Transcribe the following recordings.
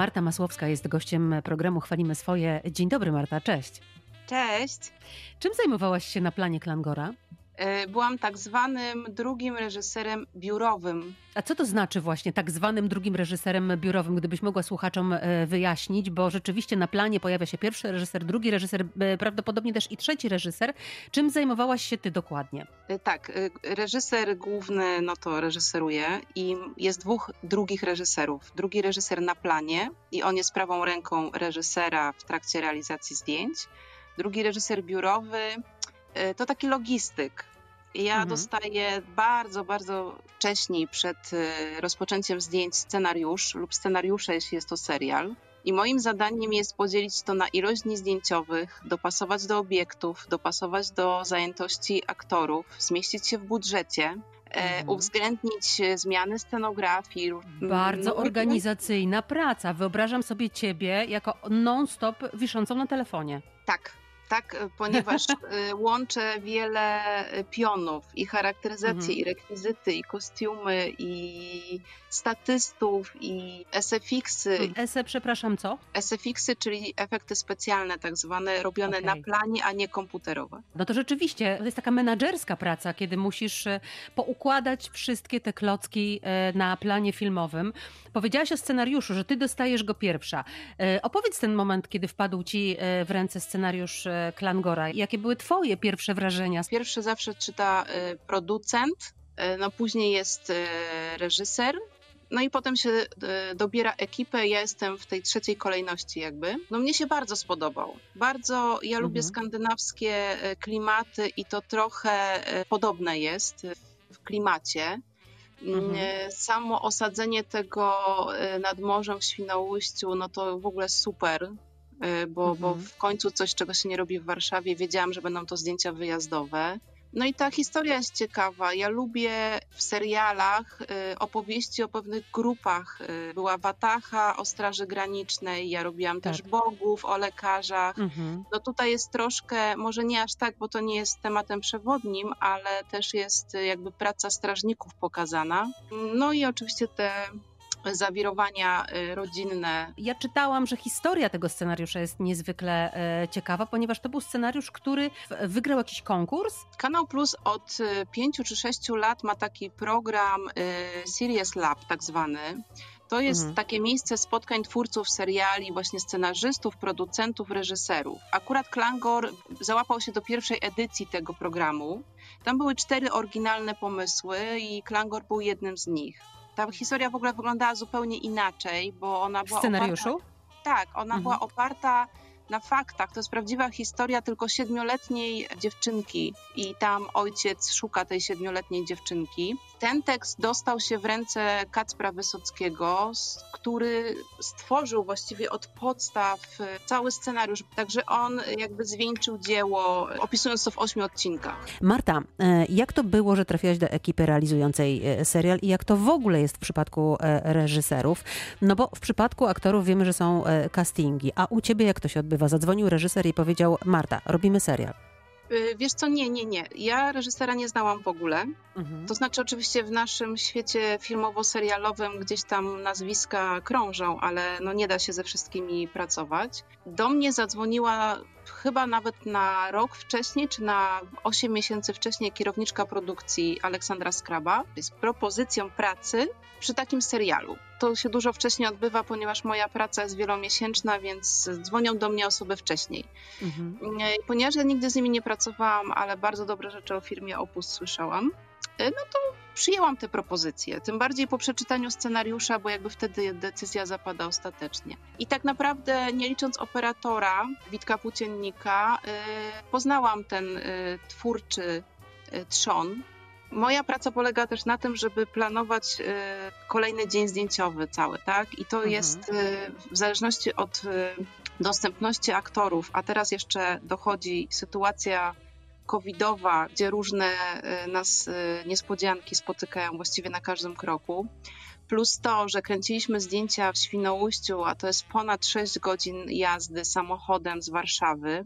Marta Masłowska jest gościem programu Chwalimy Swoje. Dzień dobry Marta, cześć. Cześć. Czym zajmowałaś się na planie Klangora? E, byłam tak zwanym drugim reżyserem biurowym. A co to znaczy właśnie tak zwanym drugim reżyserem biurowym, gdybyś mogła słuchaczom e, wyjaśnić, bo rzeczywiście na planie pojawia się pierwszy reżyser, drugi reżyser, e, prawdopodobnie też i trzeci reżyser. Czym zajmowałaś się ty dokładnie? Tak, reżyser główny no to reżyseruje i jest dwóch drugich reżyserów. Drugi reżyser na planie i on jest prawą ręką reżysera w trakcie realizacji zdjęć. Drugi reżyser biurowy to taki logistyk. Ja mhm. dostaję bardzo, bardzo wcześniej przed y, rozpoczęciem zdjęć scenariusz lub scenariusze, jeśli jest to serial. I moim zadaniem jest podzielić to na ilość dni zdjęciowych, dopasować do obiektów, dopasować do zajętości aktorów, zmieścić się w budżecie, e, mhm. uwzględnić zmiany scenografii. Bardzo no, organizacyjna praca. Wyobrażam sobie ciebie jako non-stop wiszącą na telefonie. Tak, tak, e, ponieważ e, łączę wiele e, pionów i charakteryzację, mhm. i rekwizyty, i kostiumy, i statystów, i SFX-y. SE, przepraszam, co? SFX-y, czyli efekty specjalne, tak zwane, robione okay. na planie, a nie komputerowe. No to rzeczywiście, to jest taka menadżerska praca, kiedy musisz poukładać wszystkie te klocki na planie filmowym. Powiedziałaś o scenariuszu, że ty dostajesz go pierwsza. Opowiedz ten moment, kiedy wpadł ci w ręce scenariusz Klangora. Jakie były Twoje pierwsze wrażenia? Pierwsze zawsze czyta y, producent, y, no później jest y, reżyser, no i potem się dobiera ekipę. Ja jestem w tej trzeciej kolejności, jakby. No mnie się bardzo spodobał. Bardzo ja mhm. lubię skandynawskie klimaty i to trochę podobne jest w klimacie. Mhm. Samo osadzenie tego nad morzem w Świnoujściu, no to w ogóle super. Y, bo, mhm. bo w końcu coś, czego się nie robi w Warszawie, wiedziałam, że będą to zdjęcia wyjazdowe. No i ta historia jest ciekawa. Ja lubię w serialach y, opowieści o pewnych grupach. Y, była Watacha o Straży Granicznej, ja robiłam tak. też Bogów o lekarzach. Mhm. No tutaj jest troszkę, może nie aż tak, bo to nie jest tematem przewodnim, ale też jest jakby praca strażników pokazana. No i oczywiście te zawirowania y, rodzinne. Ja czytałam, że historia tego scenariusza jest niezwykle e, ciekawa, ponieważ to był scenariusz, który wygrał jakiś konkurs. Kanał Plus od y, pięciu czy sześciu lat ma taki program y, Serious Lab tak zwany. To jest mhm. takie miejsce spotkań twórców seriali, właśnie scenarzystów, producentów, reżyserów. Akurat Klangor załapał się do pierwszej edycji tego programu. Tam były cztery oryginalne pomysły i Klangor był jednym z nich. Ta historia w ogóle wyglądała zupełnie inaczej, bo ona była. W scenariuszu? Oparta, tak, ona mhm. była oparta na faktach. To jest prawdziwa historia tylko siedmioletniej dziewczynki i tam ojciec szuka tej siedmioletniej dziewczynki. Ten tekst dostał się w ręce Kacpra Wysockiego, który stworzył właściwie od podstaw cały scenariusz. Także on jakby zwieńczył dzieło, opisując to w ośmiu odcinkach. Marta, e, jak to było, że trafiłaś do ekipy realizującej e, serial i jak to w ogóle jest w przypadku e, reżyserów? No bo w przypadku aktorów wiemy, że są castingi, a u ciebie jak to się odbywa? Zadzwonił reżyser i powiedział: Marta, robimy serial. Y, wiesz co, nie, nie, nie. Ja reżysera nie znałam w ogóle. Mhm. To znaczy, oczywiście w naszym świecie filmowo-serialowym gdzieś tam nazwiska krążą, ale no nie da się ze wszystkimi pracować. Do mnie zadzwoniła chyba nawet na rok wcześniej, czy na 8 miesięcy wcześniej kierowniczka produkcji Aleksandra Skraba z propozycją pracy przy takim serialu. To się dużo wcześniej odbywa, ponieważ moja praca jest wielomiesięczna, więc dzwonią do mnie osoby wcześniej. Mhm. Ponieważ ja nigdy z nimi nie pracowałam, ale bardzo dobre rzeczy o firmie Opus słyszałam, e, no to przyjęłam te propozycje. Tym bardziej po przeczytaniu scenariusza, bo jakby wtedy decyzja zapada ostatecznie. I tak naprawdę, nie licząc operatora, Witka Płóciennika, yy, poznałam ten yy, twórczy yy, trzon. Moja praca polega też na tym, żeby planować kolejny dzień zdjęciowy cały, tak? I to mhm. jest w zależności od dostępności aktorów, a teraz jeszcze dochodzi sytuacja covidowa, gdzie różne e, nas e, niespodzianki spotykają właściwie na każdym kroku. Plus to, że kręciliśmy zdjęcia w Świnoujściu, a to jest ponad 6 godzin jazdy samochodem z Warszawy.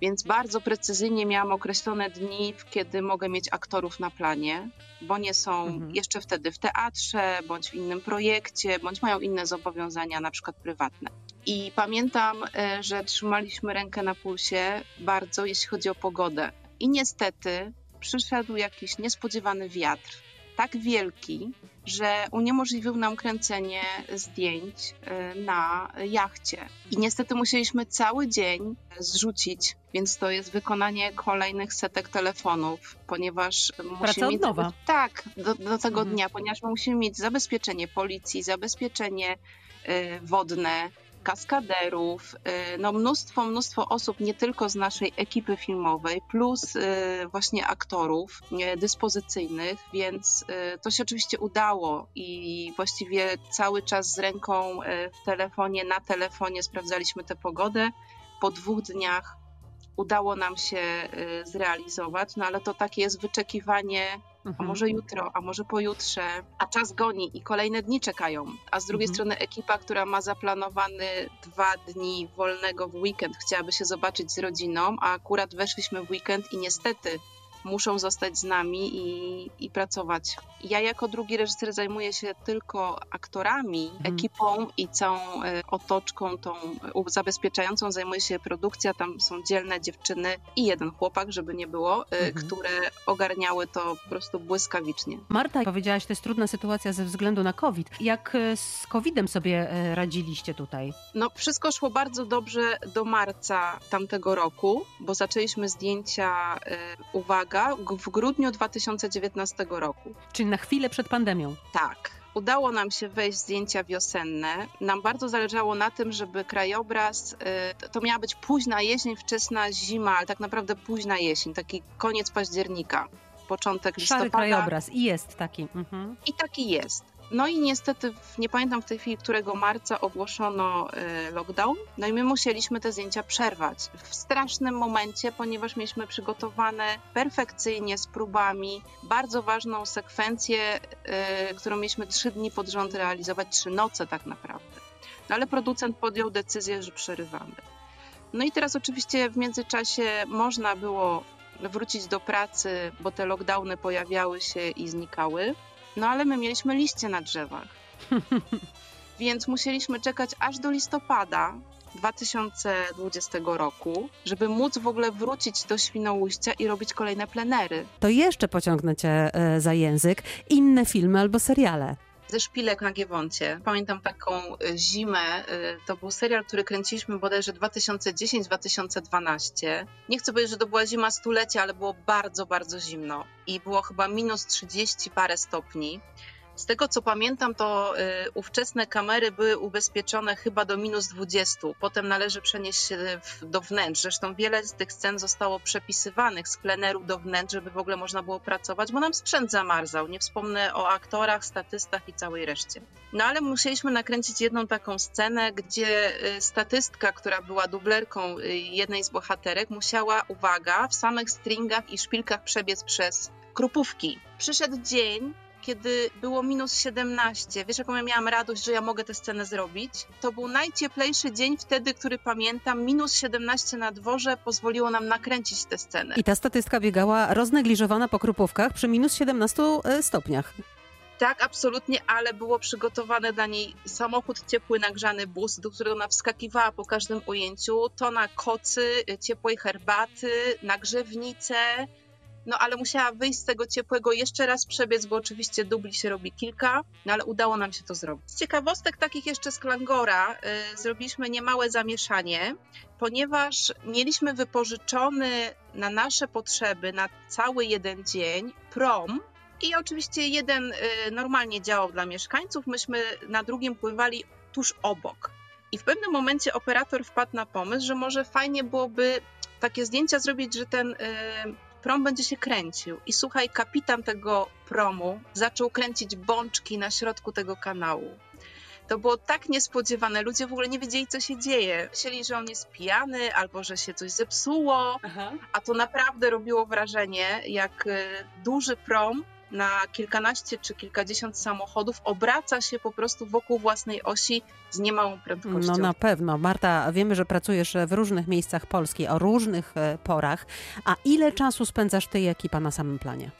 Więc bardzo precyzyjnie miałam określone dni, kiedy mogę mieć aktorów na planie, bo nie są mhm. jeszcze wtedy w teatrze, bądź w innym projekcie, bądź mają inne zobowiązania, na przykład prywatne. I pamiętam, e, że trzymaliśmy rękę na pulsie bardzo, jeśli chodzi o pogodę. I niestety przyszedł jakiś niespodziewany wiatr, tak wielki, że uniemożliwił nam kręcenie zdjęć y, na jachcie. I niestety musieliśmy cały dzień zrzucić, więc to jest wykonanie kolejnych setek telefonów, ponieważ Praca musimy mieć. Nowa. Tak, do, do tego mhm. dnia, ponieważ musimy mieć zabezpieczenie policji, zabezpieczenie y, wodne, kaskaderów, y, no mnóstwo, mnóstwo osób, nie tylko z naszej ekipy filmowej, plus y, właśnie aktorów dyspozycyjnych, więc y, to się oczywiście udało i właściwie cały czas z ręką w telefonie, na telefonie sprawdzaliśmy tę pogodę. Po dwóch dniach udało nam się zrealizować, no ale to takie jest wyczekiwanie mhm. a może jutro, a może pojutrze, a czas goni i kolejne dni czekają. A z drugiej mhm. strony ekipa, która ma zaplanowany dwa dni wolnego w weekend, chciałaby się zobaczyć z rodziną, a akurat weszliśmy w weekend i niestety muszą zostać z nami i, i pracować. Ja jako drugi reżyser zajmuję się tylko aktorami, mhm. ekipą i całą e, otoczką tą zabezpieczającą zajmuje się produkcja. Tam są dzielne dziewczyny i jeden chłopak, żeby nie było, e, mhm. które ogarniały to po prostu błyskawicznie. Marta, powiedziałaś, to jest trudna sytuacja ze względu na COVID. Jak e, z COVID-em sobie radziliście tutaj? No, wszystko szło bardzo dobrze do marca tamtego roku, bo zaczęliśmy zdjęcia, uwaga, w grudniu 2019 roku. Czyli na chwilę przed pandemią. Tak. Udało nam się wejść zdjęcia wiosenne. Nam bardzo zależało na tym, żeby krajobraz, y, to miała być późna jesień, wczesna zima, ale tak naprawdę późna jesień, taki koniec października, początek listopada. Szary krajobraz i jest taki. Mhm. I taki jest. No i niestety, nie pamiętam w tej chwili, którego marca ogłoszono y, lockdown, no i my musieliśmy te zdjęcia przerwać. W strasznym momencie, ponieważ mieliśmy przygotowane perfekcyjnie z próbami bardzo ważną sekwencję, y, którą mieliśmy trzy dni pod rząd realizować, trzy noce tak naprawdę. No ale producent podjął decyzję, że przerywamy. No i teraz oczywiście w międzyczasie można było wrócić do pracy, bo te lockdowny pojawiały się i znikały. No ale my mieliśmy liście na drzewach. Więc musieliśmy czekać aż do listopada 2020 roku, żeby móc w ogóle wrócić do Świnoujścia i robić kolejne plenery. To jeszcze pociągnę cię e, za język. Inne filmy albo seriale ze Szpilek na Giewoncie. Pamiętam taką e, zimę, e, to był serial, który kręciliśmy bodajże 2010-2012. Nie chcę powiedzieć, że to była zima stulecia, ale było bardzo, bardzo zimno i było chyba minus 30 parę stopni. Z tego co pamiętam, to y, ówczesne kamery były ubezpieczone chyba do minus 20. Potem należy przenieść się do wnętrz. Zresztą wiele z tych scen zostało przepisywanych z pleneru do wnętrz, żeby w ogóle można było pracować, bo nam sprzęt zamarzał. Nie wspomnę o aktorach, statystach i całej reszcie. No ale musieliśmy nakręcić jedną taką scenę, gdzie y, statystka, która była dublerką y, jednej z bohaterek, musiała, uwaga, w samych stringach i szpilkach przebiec przez krupówki. Przyszedł dzień, kiedy było minus 17. Wiesz, jaką ja miałam radość, że ja mogę tę scenę zrobić? To był najcieplejszy dzień wtedy, który pamiętam. Minus 17 na dworze pozwoliło nam nakręcić tę scenę. I ta statystka biegała roznegliżowana po krupówkach przy minus 17 e, stopniach. Tak, absolutnie, ale było przygotowane dla niej samochód ciepły, nagrzany bus, do którego ona wskakiwała po każdym ujęciu, to na kocy, ciepłej herbaty, nagrzewnice, no ale musiała wyjść z tego ciepłego, jeszcze raz przebiec, bo oczywiście dubli się robi kilka, no ale udało nam się to zrobić. Z ciekawostek takich jeszcze z Klangora y, zrobiliśmy niemałe zamieszanie, ponieważ mieliśmy wypożyczony na nasze potrzeby na cały jeden dzień prom, i oczywiście jeden y, normalnie działał dla mieszkańców, myśmy na drugim pływali tuż obok. I w pewnym momencie operator wpadł na pomysł, że może fajnie byłoby takie zdjęcia zrobić, że ten y, prom będzie się kręcił. I słuchaj, kapitan tego promu zaczął kręcić bączki na środku tego kanału. To było tak niespodziewane. Ludzie w ogóle nie wiedzieli, co się dzieje. Myśleli, że on jest pijany albo że się coś zepsuło, Aha. a to naprawdę robiło wrażenie, jak y, duży prom na kilkanaście czy kilkadziesiąt samochodów obraca się po prostu wokół własnej osi z niemałą prędkością. No na pewno. Marta, wiemy, że pracujesz w różnych miejscach Polski o różnych e, porach. A ile czasu spędzasz ty i ekipa na samym planie?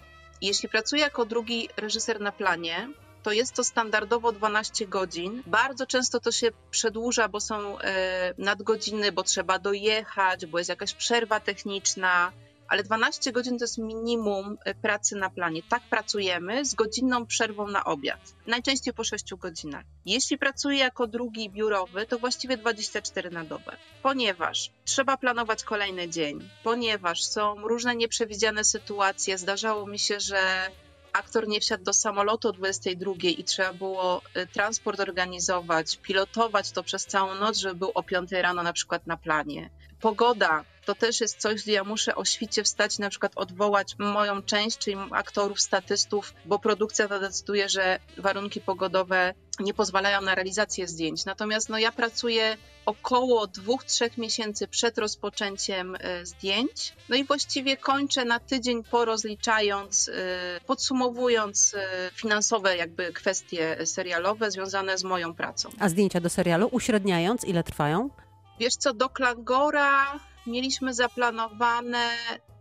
Jeśli pracuję jako drugi reżyser na planie, to jest to standardowo 12 godzin. Bardzo często to się przedłuża, bo są e, nadgodziny, bo trzeba dojechać, bo jest jakaś przerwa techniczna. Ale 12 godzin to jest minimum e, pracy na planie. Tak pracujemy z godzinną przerwą na obiad. Najczęściej po 6 godzinach. Jeśli pracuję jako drugi biurowy, to właściwie 24 na dobę. Ponieważ trzeba planować kolejny dzień, ponieważ są różne nieprzewidziane sytuacje. Zdarzało mi się, że aktor nie wsiadł do samolotu o 22 i trzeba było y, transport organizować, pilotować to przez całą noc, żeby był o 5 rano na przykład na planie. Pogoda to też jest coś, gdzie ja muszę o świcie wstać, na przykład odwołać moją część, czyli aktorów, statystów, bo produkcja decyduje, że warunki pogodowe nie pozwalają na realizację zdjęć. Natomiast no, ja pracuję około dwóch, trzech miesięcy przed rozpoczęciem y, zdjęć. No i właściwie kończę na tydzień po rozliczając, y, podsumowując y, finansowe jakby kwestie serialowe związane z moją pracą. A zdjęcia do serialu uśredniając, ile trwają? Wiesz co, do Klangora mieliśmy zaplanowane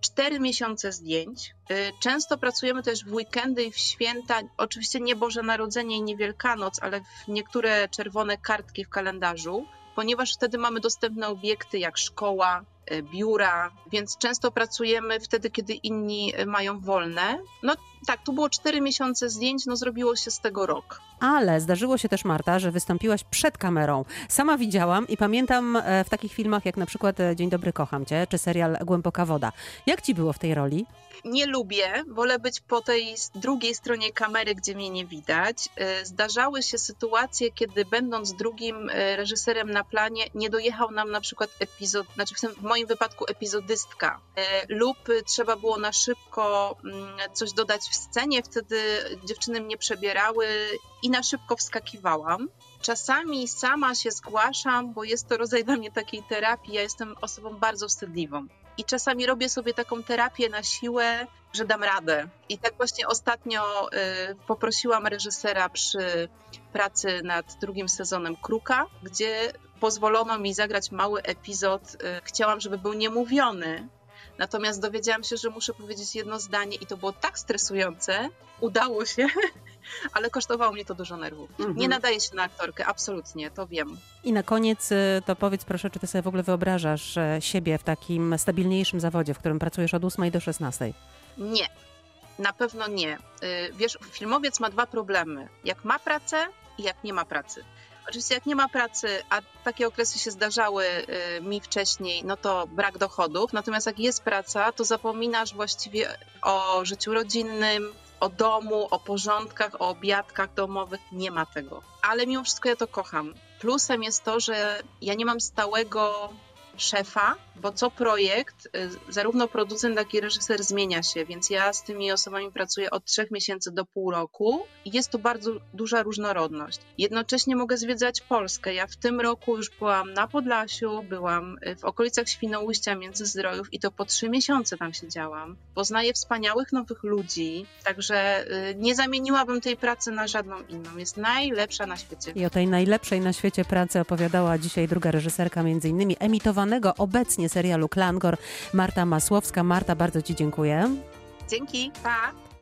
cztery miesiące zdjęć. Y, często pracujemy też w weekendy i w święta. Oczywiście nie Boże Narodzenie i nie Wielkanoc, ale w niektóre czerwone kartki w kalendarzu, ponieważ wtedy mamy dostępne obiekty jak szkoła, y, biura, więc często pracujemy wtedy, kiedy inni y, mają wolne. No tak, tu było cztery miesiące zdjęć, no zrobiło się z tego rok ale zdarzyło się też, Marta, że wystąpiłaś przed kamerą. Sama widziałam i pamiętam e, w takich filmach jak na przykład e, Dzień dobry, kocham cię, czy serial Głęboka woda. Jak ci było w tej roli? Nie lubię, wolę być po tej drugiej stronie kamery, gdzie mnie nie widać. E, zdarzały się sytuacje, kiedy będąc drugim reżyserem na planie, nie dojechał nam na przykład epizod, znaczy w moim wypadku epizodystka, lub trzeba było na szybko mm, coś dodać w scenie, wtedy dziewczyny mnie przebierały i na szybko wskakiwałam. Czasami sama się zgłaszam, bo jest to rodzaj dla mnie takiej terapii. Ja jestem osobą bardzo wstydliwą. I czasami robię sobie taką terapię na siłę, że dam radę. I tak właśnie ostatnio y, poprosiłam reżysera przy pracy nad drugim sezonem Kruka, gdzie pozwolono mi zagrać mały epizod. Y, chciałam, żeby był niemówiony, Natomiast dowiedziałam się, że muszę powiedzieć jedno zdanie i to było tak stresujące. Udało się, ale kosztowało mnie to dużo nerwów. Mhm. Nie nadaje się na aktorkę, absolutnie, to wiem. I na koniec y, to powiedz proszę, czy ty sobie w ogóle wyobrażasz e, siebie w takim stabilniejszym zawodzie, w którym pracujesz od 8 do 16? Nie. Na pewno nie. Y, wiesz, filmowiec ma dwa problemy. Jak ma pracę i jak nie ma pracy. Oczywiście jak nie ma pracy, a takie okresy się zdarzały y, mi wcześniej, no to brak dochodów. Natomiast jak jest praca, to zapominasz właściwie o życiu rodzinnym, o domu, o porządkach, o obiadkach domowych. Nie ma tego. Ale mimo wszystko ja to kocham. Plusem jest to, że ja nie mam stałego szefa, bo co projekt, y, zarówno producent, jak i reżyser zmienia się, więc ja z tymi osobami pracuję od trzech miesięcy do pół roku i jest to bardzo duża różnorodność. Jednocześnie mogę zwiedzać Polskę. Ja w tym roku już byłam na Podlasiu, byłam y, w okolicach Świnoujścia, Międzyzdrojów i to po trzy miesiące tam siedziałam. Poznaję wspaniałych nowych ludzi, także y, nie zamieniłabym tej pracy na żadną inną. Jest najlepsza na świecie. I o tej najlepszej na świecie pracy opowiadała dzisiaj druga reżyserka, między innymi emitowanego obecnie serialu Klangor, Marta Masłowska. Marta, bardzo Ci dziękuję. Dzięki, pa!